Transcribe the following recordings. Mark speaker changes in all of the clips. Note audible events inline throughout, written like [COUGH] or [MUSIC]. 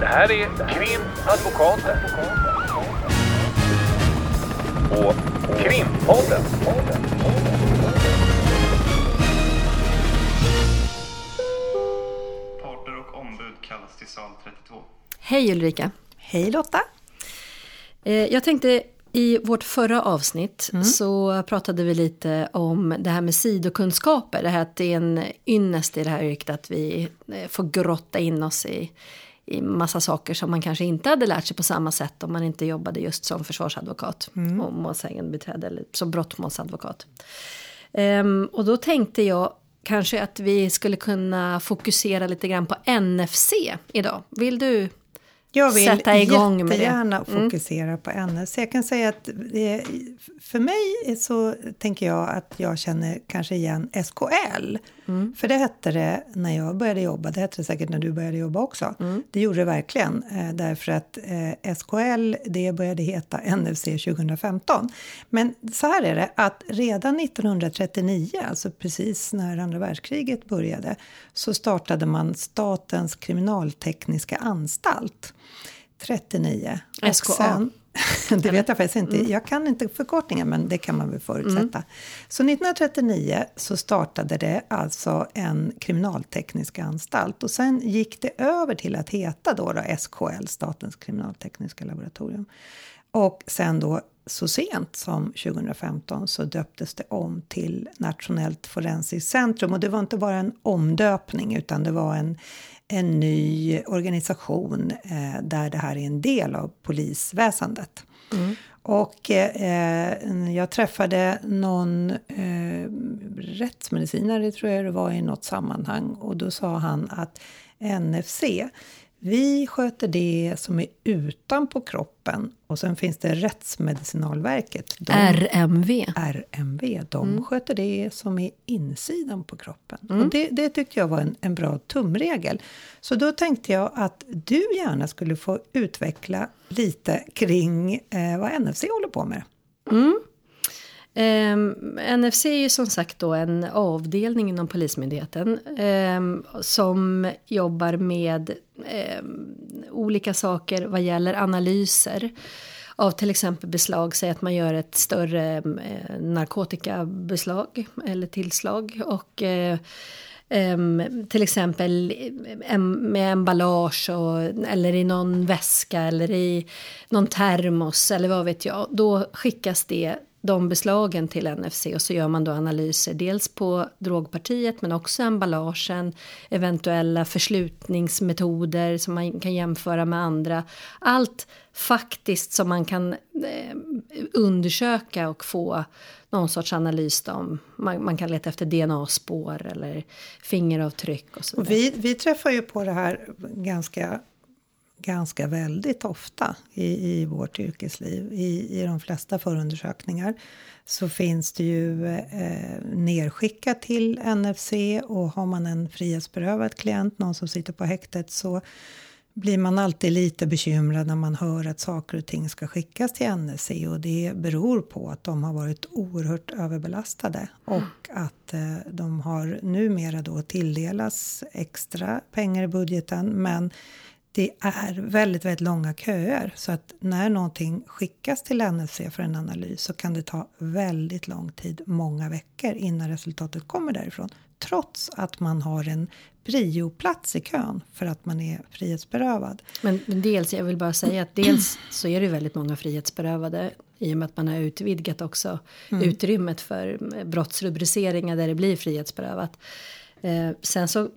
Speaker 1: Det här är Krimadvokaten. Och Krimpodden.
Speaker 2: Parter och ombud kallas till sal 32.
Speaker 3: Hej Ulrika!
Speaker 4: Hej Lotta!
Speaker 3: Eh, Jag tänkte i vårt förra avsnitt så pratade vi lite om det här med sidokunskaper. Det här att det är en ynnest i det här yrket att vi eh, får grotta in oss i, i massa saker som man kanske inte hade lärt sig på samma sätt om man inte jobbade just som försvarsadvokat och målsägandebiträde eller som brottmålsadvokat. Ehm, och då tänkte jag kanske att vi skulle kunna fokusera lite grann på NFC idag. Vill du
Speaker 4: Jag vill
Speaker 3: sätta igång med det?
Speaker 4: jättegärna fokusera på NS. Jag kan säga att det, för mig så tänker jag att jag känner kanske igen SKL.
Speaker 3: Mm.
Speaker 4: För det hette det när jag började jobba, det hette det säkert när du började jobba också.
Speaker 3: Mm.
Speaker 4: Det gjorde det verkligen, eh, därför att eh, SKL det började heta NFC 2015. Men så här är det, att redan 1939, alltså precis när andra världskriget började, så startade man Statens kriminaltekniska anstalt. 39. Och
Speaker 3: SKA.
Speaker 4: sen- [LAUGHS] det vet jag faktiskt inte. Jag kan inte förkortningen, men det kan man väl förutsätta. Så 1939 så startade det alltså en kriminalteknisk anstalt. Och sen gick det över till att heta då, då SKL, Statens kriminaltekniska laboratorium. Och sen då så sent som 2015 så döptes det om till Nationellt forensiskt centrum. Och det var inte bara en omdöpning utan det var en, en ny organisation eh, där det här är en del av polisväsendet. Och eh, jag träffade någon eh, rättsmedicinare, tror jag det var, i något sammanhang. Och då sa han att NFC, vi sköter det som är utanpå kroppen. Och sen finns det Rättsmedicinalverket. De,
Speaker 3: RMV.
Speaker 4: RMV, de sköter det som är insidan på kroppen. Och det, det tyckte jag var en, en bra tumregel. Så då tänkte jag att du gärna skulle få utveckla lite kring eh, vad NFC håller på med.
Speaker 3: Ehm, NFC är ju som sagt då en avdelning inom Polismyndigheten ehm, som jobbar med ehm, olika saker vad gäller analyser av till exempel beslag. Säg att man gör ett större eh, narkotikabeslag eller tillslag och eh, Ehm, till exempel em, med emballage och, eller i någon väska eller i någon termos eller vad vet jag. Då skickas det de beslagen till NFC och så gör man då analyser dels på drogpartiet men också emballagen, eventuella förslutningsmetoder som man kan jämföra med andra. Allt faktiskt som man kan eh, undersöka och få någon sorts analys om. Man, man kan leta efter DNA-spår eller fingeravtryck och så
Speaker 4: Och vi, vi träffar ju på det här ganska, ganska väldigt ofta i, i vårt yrkesliv. I, I de flesta förundersökningar så finns det ju eh, nerskickat till NFC och har man en frihetsberövad klient, någon som sitter på häktet, så blir man alltid lite bekymrad när man hör att saker och ting ska skickas till NFC och det beror på att de har varit oerhört överbelastade och att eh, de har numera då tilldelas extra pengar i budgeten. Men det är väldigt, väldigt långa köer så att när någonting skickas till NFC för en analys så kan det ta väldigt lång tid, många veckor innan resultatet kommer därifrån. Trots att man har en prioplats i kön för att man är frihetsberövad.
Speaker 3: Men men dels, jag vill bara säga att dels så är det väldigt många frihetsberövade i och med att man har utvidgat också utrymmet för brottsrubriceringar där det blir frihetsberövat. Eh, sen så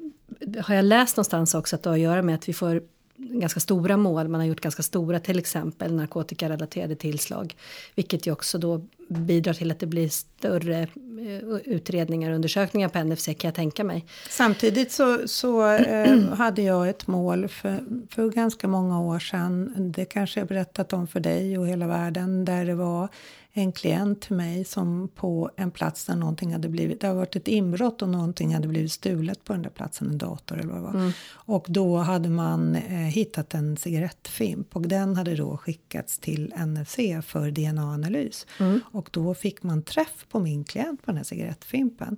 Speaker 3: har jag läst någonstans också att det har att göra med att vi får ganska stora mål. Man har gjort ganska stora till exempel narkotikarelaterade tillslag. Vilket ju också då bidrar till att det blir större eh, utredningar och undersökningar på NFC kan jag tänka mig.
Speaker 4: Samtidigt så, så eh, [CLEARS THROAT] hade jag ett mål för, för ganska många år sedan. Det kanske jag berättat om för dig och hela världen. Där det var en klient till mig som på en plats där någonting hade blivit, det har varit ett inbrott och någonting hade blivit stulet på den där platsen, en dator eller vad det var. Och då hade man eh, hittat en cigarettfimp och den hade då skickats till NFC för DNA-analys. Och då fick man träff på min klient på den här cigarettfimpen.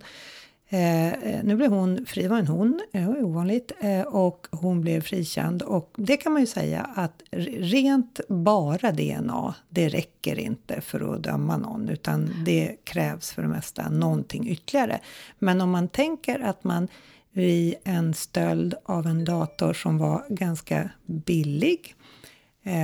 Speaker 4: Eh, eh, nu blev hon fri, var en hon, eh, det var ovanligt, eh, och hon blev frikänd. Och det kan man ju säga att rent bara DNA, det räcker inte för att döma någon, utan det krävs för det mesta någonting ytterligare. Men om man tänker att man vid en stöld av en dator som var ganska billig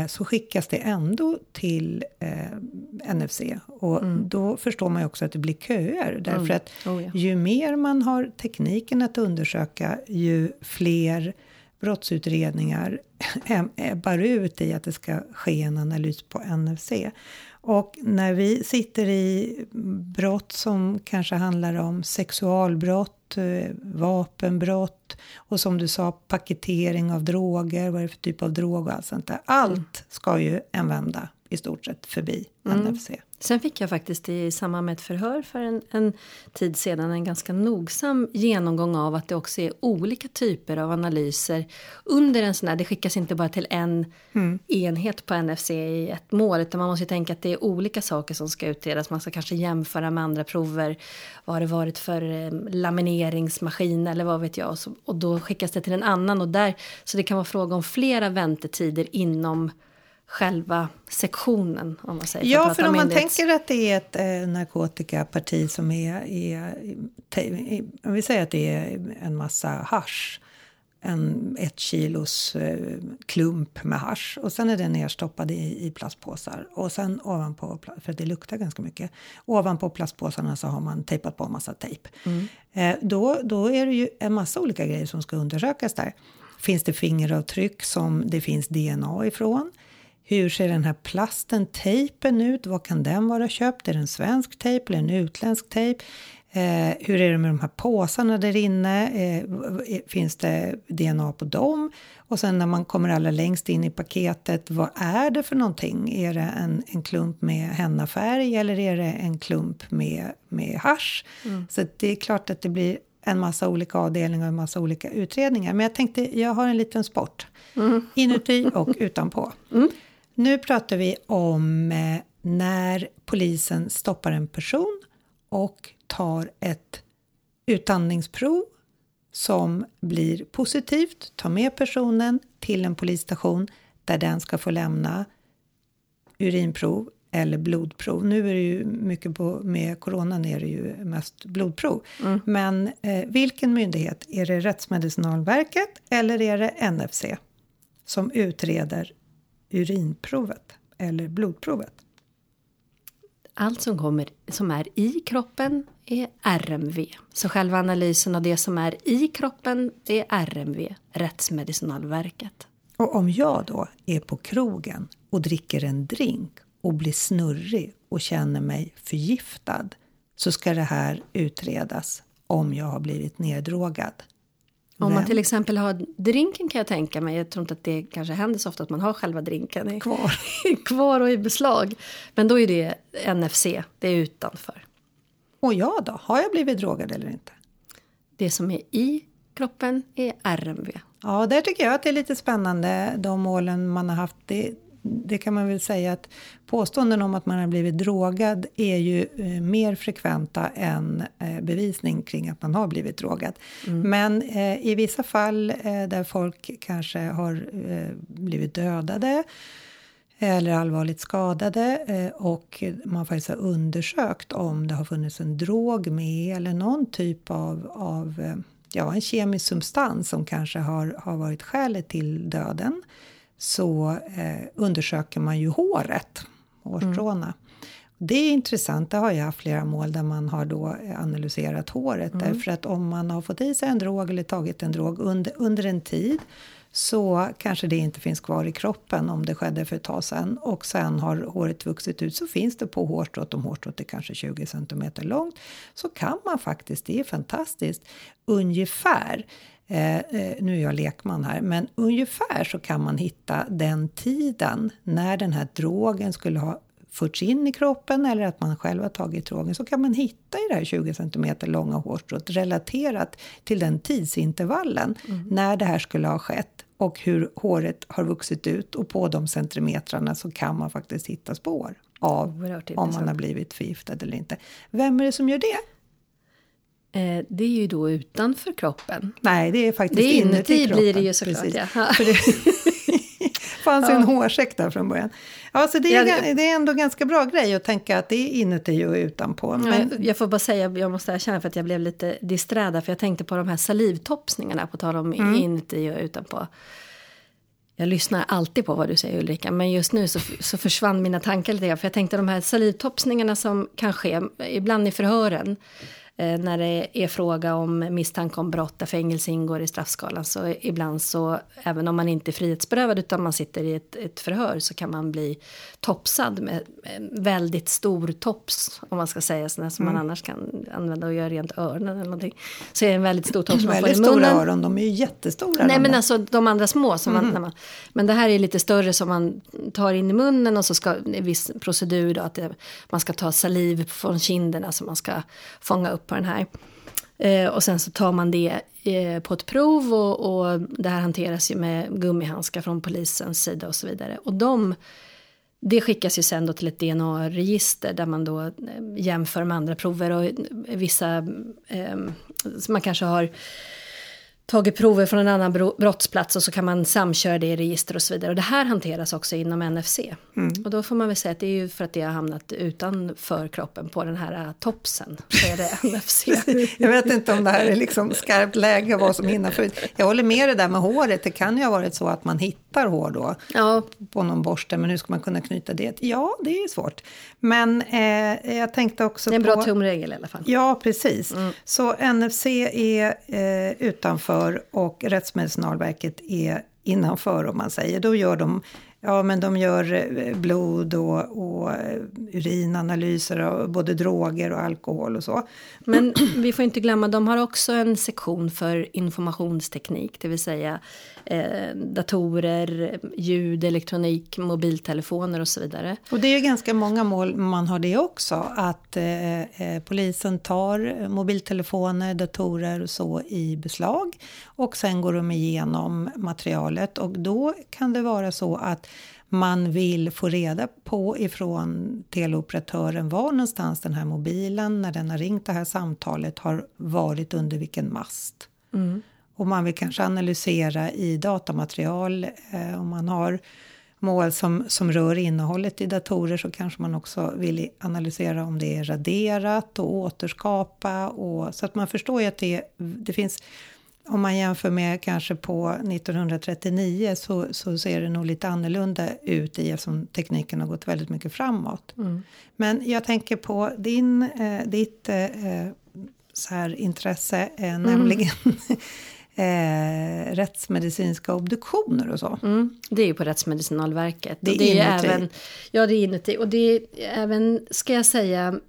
Speaker 4: så skickas det ändå till eh, NFC. Och mm. då förstår man ju också att det blir köer. Därför mm. att oh, ja. ju mer man har tekniken att undersöka, ju fler brottsutredningar [LAUGHS] ebbar ut i att det ska ske en analys på NFC. Och när vi sitter i brott som kanske handlar om sexualbrott, eh, vapenbrott och som du sa paketering av droger, vad är det för typ av drog och allt sånt där. Allt ska ju en vända i stort sett förbi mm. NFC.
Speaker 3: Sen fick jag faktiskt i samband med ett förhör för en, en, tid sedan en ganska nogsam genomgång av att det också är olika typer av analyser under en sån här. Det skickas inte bara till en mm. enhet på NFC i ett mål utan man måste tänka att det är olika saker som ska utredas. Man ska kanske jämföra med andra prover. Vad har det varit för eh, lamineringsmaskin eller vad vet jag. Och, så, och då skickas det till en annan och där så det kan vara fråga om flera väntetider inom själva sektionen. Om man säger,
Speaker 4: ja, för, för om man tänker att det är ett eh, narkotikaparti som är, är, om vi säger att det är en massa hash en ett kilos eh, klump med hash och sen är den nerstoppad i, i plastpåsar och sen ovanpå, för det luktar ganska mycket, ovanpå plastpåsarna så har man tejpat på en massa tejp. Mm. Eh, då, då är det ju en massa olika grejer som ska undersökas där. Finns det fingeravtryck som det finns DNA ifrån? Hur ser den här plasten, tejpen ut? Vad kan den vara köpt? Är det en svensk tejp eller en utländsk tejp? Eh, hur är det med de här påsarna där inne? Eh, finns det DNA på dem? Och sen när man kommer allra längst in i paketet, vad är det för någonting? Är det en, en klump med hennafärg eller är det en klump med, med hash? Mm. Så det är klart att det blir en massa olika avdelningar och en massa olika utredningar. Men jag tänkte, jag har en liten sport. Mm. Inuti och utanpå. Mm. Nu pratar vi om eh, när polisen stoppar en person och tar ett utandningsprov som blir positivt, tar med personen till en polisstation där den ska få lämna urinprov eller blodprov. Nu är det ju mycket på, med coronan är det ju mest blodprov. Mm. Men eh, vilken myndighet? Är det Rättsmedicinalverket eller är det NFC som utreder urinprovet eller blodprovet?
Speaker 3: Allt som, kommer, som är i kroppen är RMV. Så själva analysen av det som är i kroppen är RMV, Rättsmedicinalverket.
Speaker 4: Och om jag då är på krogen och dricker en drink och blir snurrig och känner mig förgiftad så ska det här utredas om jag har blivit neddrogad.
Speaker 3: Om man till exempel har drinken kan jag tänka mig, jag tror inte att det kanske händer så ofta att man har själva drinken i,
Speaker 4: kvar. [LAUGHS]
Speaker 3: kvar och i beslag. Men då är det NFC, det är utanför.
Speaker 4: Och jag då, har jag blivit drogad eller inte?
Speaker 3: Det som är i kroppen är RMV.
Speaker 4: Ja, där tycker jag att det är lite spännande, de målen man har haft. Det, det kan man väl säga att påståenden om att man har blivit drogad är ju eh, mer frekventa än eh, bevisning kring att man har blivit drogad. Mm. Men eh, i vissa fall eh, där folk kanske har eh, blivit dödade eller allvarligt skadade och man faktiskt har undersökt om det har funnits en drog med eller någon typ av, av ja, en kemisk substans som kanske har, har varit skälet till döden så eh, undersöker man ju håret, hårstråna. Mm. Det är intressant, det har jag haft flera mål där man har då analyserat håret. Mm. Därför att om man har fått i sig en drog eller tagit en drog under, under en tid så kanske det inte finns kvar i kroppen om det skedde för ett tag sedan. Och sen har håret vuxit ut så finns det på hårstrået, om hårstrået är kanske 20 cm långt, så kan man faktiskt, det är fantastiskt, ungefär Eh, eh, nu är jag lekman här, men ungefär så kan man hitta den tiden när den här drogen skulle ha förts in i kroppen eller att man själv har tagit drogen så kan man hitta i det här 20 cm långa hårstrået relaterat till den tidsintervallen mm. när det här skulle ha skett och hur håret har vuxit ut och på de centimetrarna så kan man faktiskt hitta spår av om man har blivit förgiftad eller inte. Vem är det som gör det?
Speaker 3: Eh, det är ju då utanför kroppen.
Speaker 4: Nej, det är faktiskt
Speaker 3: Det är inuti
Speaker 4: inuti kroppen.
Speaker 3: blir det ju såklart, ja. [LAUGHS]
Speaker 4: Det fanns ju en hårsäck där från början. Ja, så det, är,
Speaker 3: Ja,
Speaker 4: ga- det är ändå ganska bra grej att tänka att det är inuti och utanpå. Men,
Speaker 3: Men jag får bara säga, jag måste erkänna för att jag blev lite disträ där, för jag tänkte på de här salivtopsningarna, på tal om
Speaker 4: Mm.
Speaker 3: inuti och utanpå. Jag lyssnar alltid på vad du säger Ulrika, men just nu så, så försvann mina tankar lite grann. För jag tänkte de här salivtopsningarna som kan ske, ibland i förhören, när det är fråga om misstanke om brott där fängelse ingår i straffskalan. Så ibland så, även om man inte är frihetsberövad utan man sitter i ett, ett förhör så kan man bli topsad med väldigt stor tops, om man ska säga sådär som
Speaker 4: Mm.
Speaker 3: man annars kan använda och göra rent öronen eller någonting. Så är det en väldigt stor tops [CLEARS THROAT] man får i
Speaker 4: väldigt stora
Speaker 3: munnen.
Speaker 4: öron, de är ju jättestora.
Speaker 3: Nej men
Speaker 4: där.
Speaker 3: alltså de andra små. Som
Speaker 4: Mhm.
Speaker 3: man, när man, men det här är lite större som man tar in i munnen och så ska en viss procedur då att det, man ska ta saliv från kinderna som man ska fånga upp på den här. Eh, och sen så tar man det eh, på ett prov och, och det här hanteras ju med gummihandskar från polisens sida och så vidare. Och de, det skickas ju sen då till ett DNA-register där man då eh, jämför med andra prover och vissa, eh, man kanske har tagit prover från en annan bro- brottsplats och så kan man samköra det i register och så vidare. Och det här hanteras också inom NFC. Och då får man väl säga att det är ju för att det har hamnat utanför kroppen på den här äh, topsen. Så är det [LAUGHS] NFC.
Speaker 4: Jag vet inte om det här är liksom skarpt läge vad som hinner förut. Jag håller med det där med håret. Det kan ju ha varit så att man hittar hår då
Speaker 3: ja,
Speaker 4: på någon borste, men hur ska man kunna knyta det? Ja, det är ju svårt. Men eh, jag tänkte också
Speaker 3: det är en
Speaker 4: på...
Speaker 3: bra tumregel i alla fall.
Speaker 4: Ja, precis. Så NFC är eh, utanför och Rättsmedicinalverket är innanför om man säger. Då gör de, ja, men de gör eh, blod och, och eh, urinanalyser av både droger och alkohol och så.
Speaker 3: Men [CLEARS THROAT] vi får inte glömma, de har också en sektion för informationsteknik, det vill säga eh, datorer, ljud, elektronik, mobiltelefoner och så vidare.
Speaker 4: Och det är ju ganska många mål man har det också. Att eh, eh, polisen tar mobiltelefoner, datorer och så i beslag. Och sen går de igenom materialet. Och då kan det vara så att man vill få reda på ifrån teleoperatören var någonstans den här mobilen, när den har ringt det här samtalet, har varit under vilken mast. Och man vill kanske analysera i datamaterial eh, om man har mål som, som rör innehållet i datorer så kanske man också vill analysera om det är raderat och återskapa. Och, så att man förstår ju att det, det finns, om man jämför med kanske på 1939 så, så ser det nog lite annorlunda ut i eftersom tekniken har gått väldigt mycket framåt. Men jag tänker på din, eh, ditt eh, så här intresse, eh, nämligen [LAUGHS] eh, rättsmedicinska obduktioner och så.
Speaker 3: Mm, det är ju på Rättsmedicinalverket.
Speaker 4: Det är
Speaker 3: det är
Speaker 4: inuti.
Speaker 3: även, Ja, det är inuti. Och det är även, ska jag säga,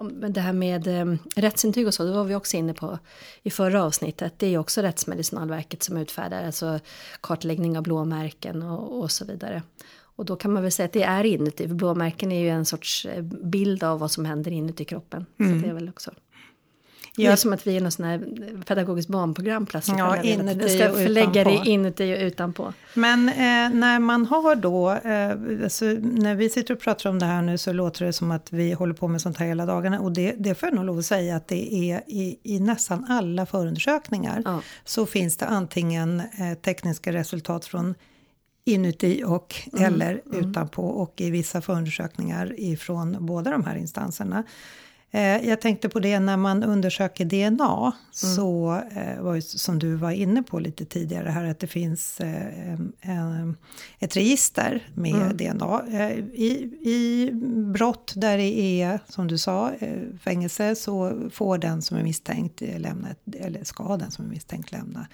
Speaker 3: om det här med um, rättsintyg och så, det var vi också inne på i förra avsnittet. Det är ju också Rättsmedicinalverket som utfärdar, alltså kartläggning av blåmärken och, och så vidare. Och då kan man väl säga att det är inuti, för blåmärken är ju en sorts eh, bild av vad som händer inuti kroppen.
Speaker 4: Mm.
Speaker 3: Så det är väl också. Det är som att vi är något sån här pedagogiskt barnprogram plötsligt.
Speaker 4: Ja, inuti
Speaker 3: ska
Speaker 4: och
Speaker 3: förlägga
Speaker 4: utanpå.
Speaker 3: det inuti och utanpå.
Speaker 4: men eh, när man har då, eh, alltså, när vi sitter och pratar om det här nu så låter det som att vi håller på med sånt här hela dagarna. Och det, det får jag nog lov att säga att det är i, i nästan alla förundersökningar.
Speaker 3: Ja.
Speaker 4: Så finns det antingen eh, tekniska resultat från inuti och eller utanpå och i vissa förundersökningar ifrån båda de här instanserna. Eh, jag tänkte på det när man undersöker DNA så eh, var ju som du var inne på lite tidigare här att det finns eh, ett register med DNA. Eh, i, I brott där det är, som du sa, fängelse så får den som är misstänkt lämna, ett, eller ska den som är misstänkt lämna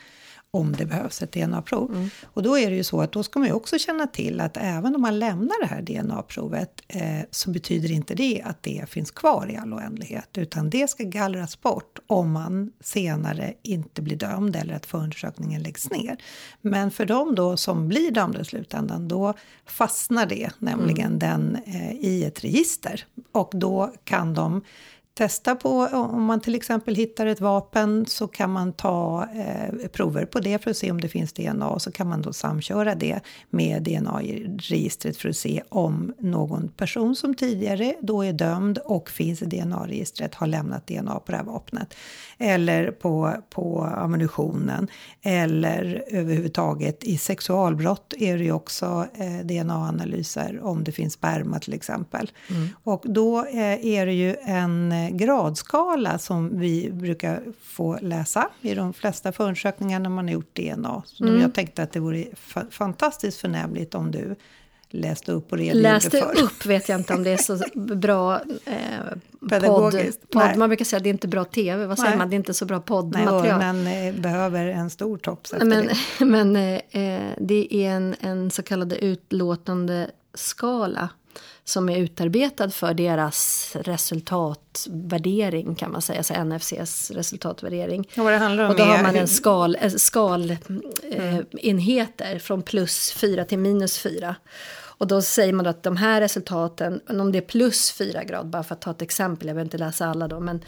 Speaker 4: om det behövs ett DNA-prov. Och då är det ju så att då ska man ju också känna till att även om man lämnar det här DNA-provet eh, så betyder inte det att det finns kvar i all oändlighet utan det ska gallras bort om man senare inte blir dömd eller att förundersökningen läggs ner. Men för de då som blir dömda i slutändan då fastnar det nämligen den eh, i ett register och då kan de testa på, om man till exempel hittar ett vapen så kan man ta eh, prover på det för att se om det finns DNA och så kan man då samköra det med DNA-registret för att se om någon person som tidigare då är dömd och finns i DNA-registret har lämnat DNA på det här vapnet. Eller på, på ammunitionen eller överhuvudtaget i sexualbrott är det ju också eh, DNA-analyser om det finns sperma till exempel. Mm. Och då eh, är det ju en gradskala som vi brukar få läsa i de flesta förundersökningar när man har gjort DNA. Så mm. jag tänkte att det vore fantastiskt förnämligt om du läste upp och redogjorde
Speaker 3: läste för. Läste upp vet jag inte om det är så [LAUGHS] bra eh,
Speaker 4: Pedagogiskt.
Speaker 3: Podd, podd. Man brukar säga att det är inte bra tv. Vad säger Nej. man? Det är inte så bra poddmaterial.
Speaker 4: Nej, men eh, behöver en stor tops efter
Speaker 3: men,
Speaker 4: det. [LAUGHS]
Speaker 3: Men eh, det är en, en så kallad utlåtande skala som är utarbetad för deras resultatvärdering kan man säga, alltså NFCs resultatvärdering.
Speaker 4: Och, vad det handlar om
Speaker 3: och då har man en skal, skalenheter mm. från plus 4 till minus 4. Och då säger man då att de här resultaten, om det är plus 4 grad, bara för att ta ett exempel, jag behöver inte läsa alla då, men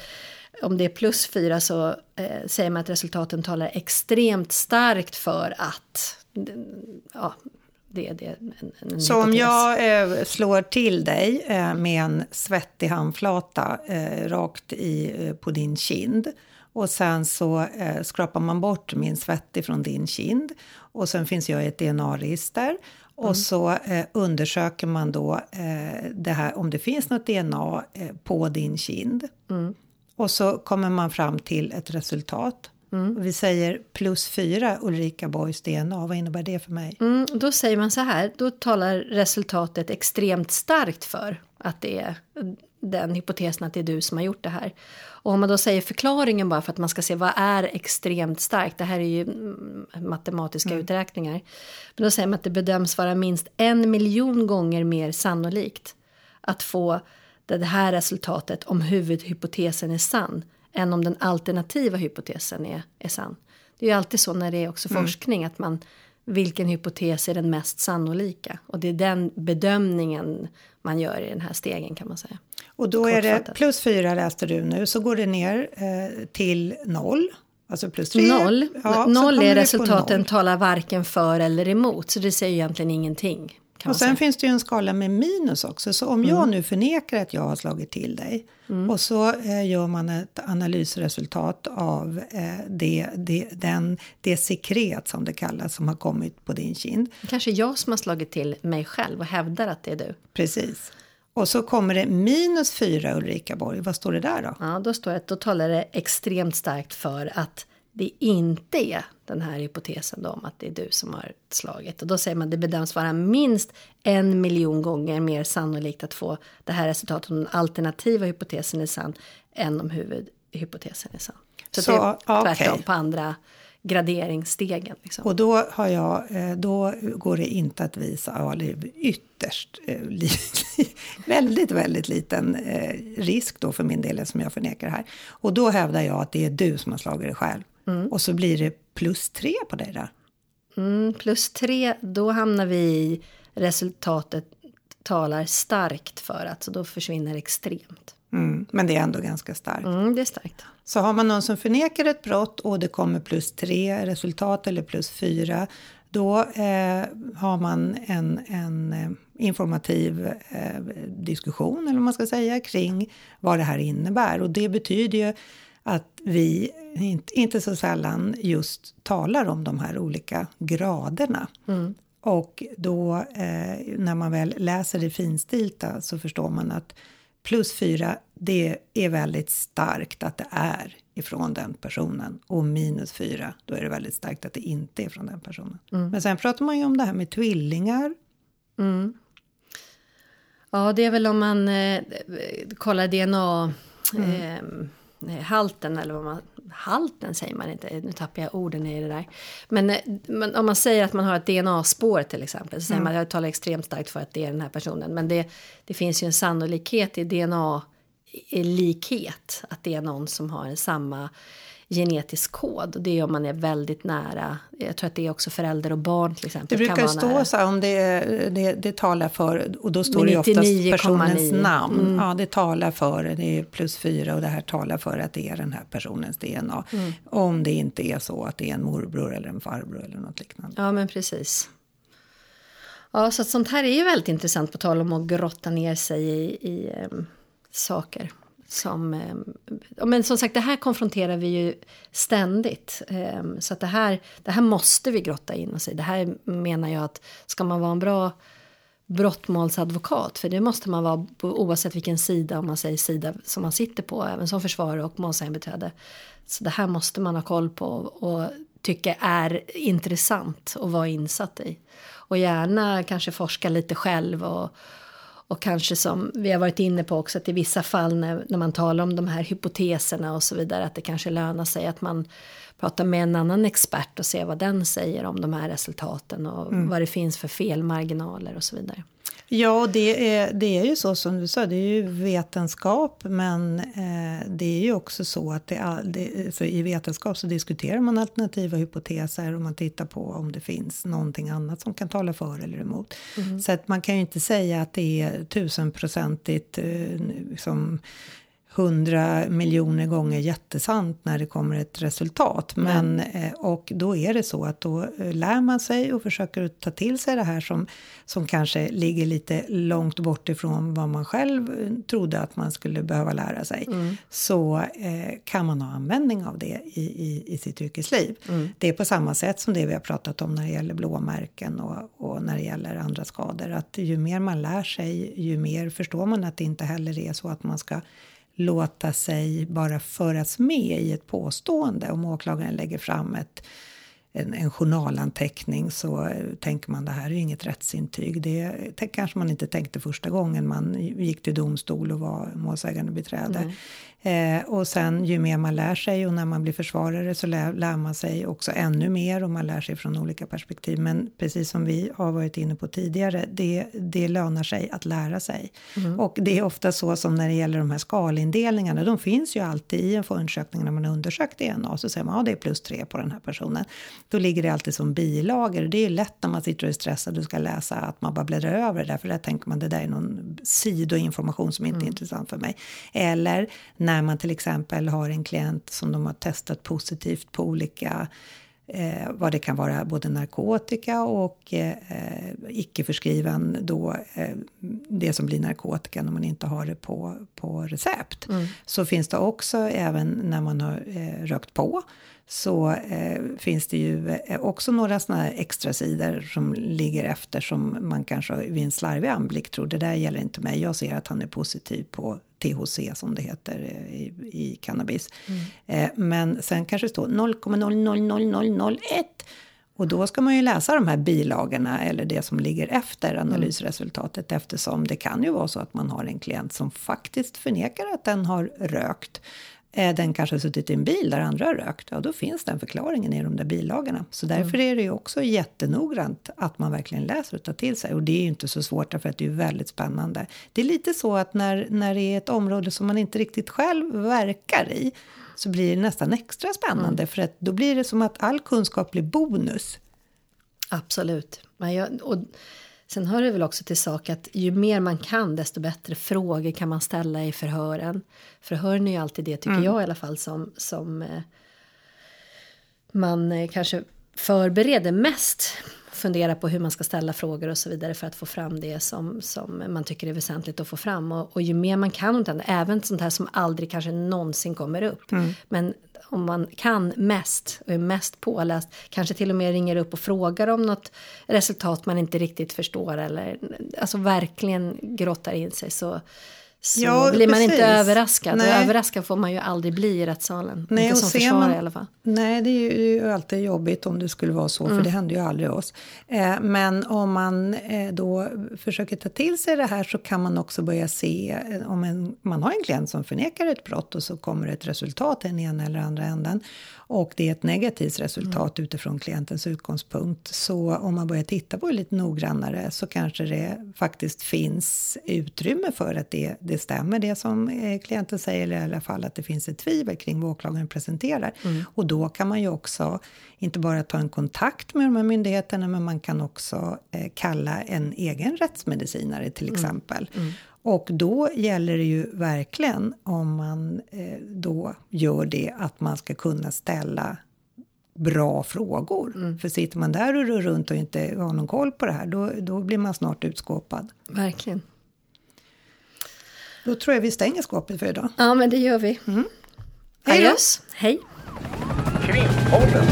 Speaker 3: om det är plus 4 så eh, säger man att resultaten talar extremt starkt för att ja, det, det en, en
Speaker 4: Så om jag eh, slår till dig eh, med en svettig handflata eh, rakt i, eh, på din kind och sen så eh, skrapar man bort min svett från din kind och sen finns jag i ett DNA-register och mm. så eh, undersöker man då det här om det finns något DNA på din kind. Mm. Och så kommer man fram till ett resultat. Mm. Vi säger plus fyra Ulrika Boys DNA. Vad innebär det för mig?
Speaker 3: Mm, då säger man så här. Då talar resultatet extremt starkt för att det är den hypotesen att det är du som har gjort det här. Och om man då säger förklaringen bara för att man ska se vad är extremt starkt. Det här är ju mm, matematiska mm. uträkningar. Men då säger man att det bedöms vara minst en miljon gånger mer sannolikt att få det här resultatet om huvudhypotesen är sann än om den alternativa hypotesen är, är sann. Det är ju alltid så när det är också mm. forskning att man vilken hypotes är den mest sannolika och det är den bedömningen man gör i den här stegen kan man säga.
Speaker 4: Och då är det plus fyra läste du nu så går det ner eh, till noll. Alltså plus tre.
Speaker 3: Noll, ja, noll är resultaten noll. talar varken för eller emot så det säger egentligen ingenting.
Speaker 4: Och sen finns det ju en skala med minus också. Så om mm. jag nu förnekar att jag har slagit till dig Mm. Och så eh, gör man ett analysresultat av eh, det, det, den, det sekret som det kallas som har kommit på din kind.
Speaker 3: Kanske jag som har slagit till mig själv och hävdar att det är du.
Speaker 4: Precis. Och så kommer det minus fyra Ulrika Borg. Vad står det där då?
Speaker 3: Ja, då står det att då talar det extremt starkt för att det inte är den här hypotesen då om att det är du som har slagit. Och då säger man att det bedöms vara minst en miljon gånger mer sannolikt att få det här resultatet om den alternativa hypotesen är sann än om huvudhypotesen är sann. Så, Så det är tvärtom okay. på andra graderingsstegen. Liksom.
Speaker 4: Och då, har jag, eh, då går det inte att visa, är ytterst, eh, [LAUGHS] väldigt, väldigt liten eh, risk då för min del som jag förnekar här. Och då hävdar jag att det är du som har slagit dig själv. Mm. Och så blir det plus tre på dig där.
Speaker 3: Mm, plus tre, då hamnar vi i resultatet talar starkt för att så då försvinner extremt.
Speaker 4: Mm, men det är ändå ganska starkt.
Speaker 3: Mm, det är starkt.
Speaker 4: Så har man någon som förnekar ett brott och det kommer plus tre resultat eller plus fyra. Då eh, har man en, en eh, informativ eh, diskussion eller vad man ska säga kring vad det här innebär. Och det betyder ju att vi inte, inte så sällan just talar om de här olika graderna. Mm. Och då eh, när man väl läser det finstilta så förstår man att plus fyra, det är väldigt starkt att det är ifrån den personen. Och minus fyra, då är det väldigt starkt att det inte är från den personen. Mm. Men sen pratar man ju om det här med tvillingar.
Speaker 3: Mm. Ja, det är väl om man eh, kollar DNA. Mm. Eh, halten eller vad man, halten säger man inte, nu tappar jag orden i det där. Men, eh, men om man säger att man har ett DNA-spår till exempel, så säger mm. man jag talar extremt starkt för att det är den här personen. Men det, det finns ju en sannolikhet i DNA likhet att det är någon som har samma genetisk kod. Det är om man är väldigt nära. Jag tror att det är också förälder och barn till exempel.
Speaker 4: Det brukar stå
Speaker 3: nära.
Speaker 4: så här om det, det, det talar för, och då står
Speaker 3: Med
Speaker 4: det ju oftast
Speaker 3: 99,9.
Speaker 4: personens namn.
Speaker 3: Mm.
Speaker 4: Ja, det talar för, det är plus fyra och det här talar för att det är den här personens DNA.
Speaker 3: Mm.
Speaker 4: Om det inte är så att det är en morbror eller en farbror eller något liknande.
Speaker 3: Ja, men precis. Ja, så att sånt här är ju väldigt intressant på tal om att grotta ner sig i, i em, saker. Som, eh, men som sagt, det här konfronterar vi ju ständigt. Ehm, så att det här, det här måste vi grotta in oss i. Det här menar jag att ska man vara en bra brottmålsadvokat, för det måste man vara på, oavsett vilken sida, om man säger sida som man sitter på, även som försvarare och målsägandebiträde. Så det här måste man ha koll på och tycka är intressant att vara insatt i. Och gärna kanske forska lite själv och, och kanske som vi har varit inne på också att i vissa fall när, när man talar om de här hypoteserna och så vidare att det kanske lönar sig att man pratar med en annan expert och ser vad den säger om de här resultaten och vad det finns för felmarginaler och så vidare.
Speaker 4: Ja, det är, det är ju så som du sa, det är ju vetenskap, men eh, det är ju också så att det, all- det, för i vetenskap så diskuterar man alternativa hypoteser och man tittar på om det finns någonting annat som kan tala för eller emot. Så att man kan ju inte säga att det är tusenprocentigt eh, liksom, hundra miljoner gånger jättesant när det kommer ett resultat. Men, eh, och då är det så att då eh, lär man sig och försöker ta till sig det här som, som kanske ligger lite långt bort ifrån vad man själv eh, trodde att man skulle behöva lära sig. Så eh, kan man ha användning av det i, i, i sitt yrkesliv. Det är på samma sätt som det vi har pratat om när det gäller blåmärken och, och när det gäller andra skador. Att ju mer man lär sig, ju mer förstår man att det inte heller är så att man ska låta sig bara föras med i ett påstående. Om åklagaren lägger fram ett, en, en journalanteckning så eh, tänker man det här är inget rättsintyg. Det det kanske man inte tänkte första gången man gick till domstol och var målsägande beträde. Eh, och sen ju mer man lär sig och när man blir försvarare så lär, lär man sig också ännu mer och man lär sig från olika perspektiv. Men precis som vi har varit inne på tidigare, det, det lönar sig att lära sig. Och det är ofta så som när det gäller de här skalindelningarna, de finns ju alltid i en förundersökning när man har undersökt DNA, så säger man ja det är plus tre på den här personen. Då ligger det alltid som bilagor. Det är ju lätt när man sitter och är stressad och ska läsa att man bara bläddrar över det där, för där tänker man det där är någon sidoinformation som inte är intressant för mig. Eller när man till exempel har en klient som de har testat positivt på olika eh, vad det kan vara både narkotika och eh, icke förskriven då eh, det som blir narkotika när man inte har det på, på recept. Så finns det också även när man har eh, rökt på så eh, finns det ju eh, också några såna här extra sidor som ligger efter som man kanske vid en slarvig anblick tror det där gäller inte mig. Jag ser att han är positiv på THC som det heter eh, i, i cannabis. Eh, men sen kanske det står 0,0000001 och då ska man ju läsa de här bilagorna eller det som ligger efter analysresultatet eftersom det kan ju vara så att man har en klient som faktiskt förnekar att den har rökt. Eh, Den kanske har suttit i en bil där andra har rökt. Ja, då finns den förklaringen i de där bilagorna. Så därför är det ju också jättenoggrant att man verkligen läser och tar till sig. Och det är ju inte så svårt därför att det är väldigt spännande. Det är lite så att när, när det är ett område som man inte riktigt själv verkar i så blir det nästan extra spännande för att då blir det som att all kunskap blir bonus.
Speaker 3: Absolut. Men jag, och sen hör det väl också till sak att ju mer man kan desto bättre frågor kan man ställa i förhören. Förhören är ju alltid det, tycker jag i alla fall, som, som eh, man eh, kanske förbereder mest. Fundera på hur man ska ställa frågor och så vidare för att få fram det som, som man tycker är väsentligt att få fram. Och, och ju mer man kan om även sånt här som aldrig kanske någonsin kommer upp. Men om man kan mest och är mest påläst, kanske till och med ringer upp och frågar om något resultat man inte riktigt förstår eller alltså verkligen grottar in sig så, så
Speaker 4: Ja,
Speaker 3: blir man
Speaker 4: precis.
Speaker 3: inte överraskad. Och
Speaker 4: Nej.
Speaker 3: överraskad får man ju aldrig bli i rättssalen.
Speaker 4: Nej,
Speaker 3: inte
Speaker 4: och
Speaker 3: som försvarare
Speaker 4: man-
Speaker 3: i alla fall.
Speaker 4: Nej, det är ju, alltid jobbigt om det skulle vara så, för det händer ju aldrig oss. Eh, men om man eh, då försöker ta till sig det här så kan man också börja se eh, om en, man har en klient som förnekar ett brott och så kommer ett resultat i den ena eller andra änden och det är ett negativt resultat utifrån klientens utgångspunkt. Så om man börjar titta på det lite noggrannare så kanske det faktiskt finns utrymme för att det, det det stämmer det som eh, klienten säger eller i alla fall att det finns ett tvivel kring vad åklagaren presenterar. Och då kan man ju också inte bara ta en kontakt med de här myndigheterna men man kan också eh, kalla en egen rättsmedicinare till exempel. Och då gäller det ju verkligen om man eh, då gör det att man ska kunna ställa bra frågor. För sitter man där och rör runt och inte har någon koll på det här då, då blir man snart utskåpad.
Speaker 3: Verkligen.
Speaker 4: Då tror jag vi stänger skåpet för idag.
Speaker 3: Ja, men det gör vi.
Speaker 4: Hej då!
Speaker 3: Adios. Hej.
Speaker 1: Krimpodden.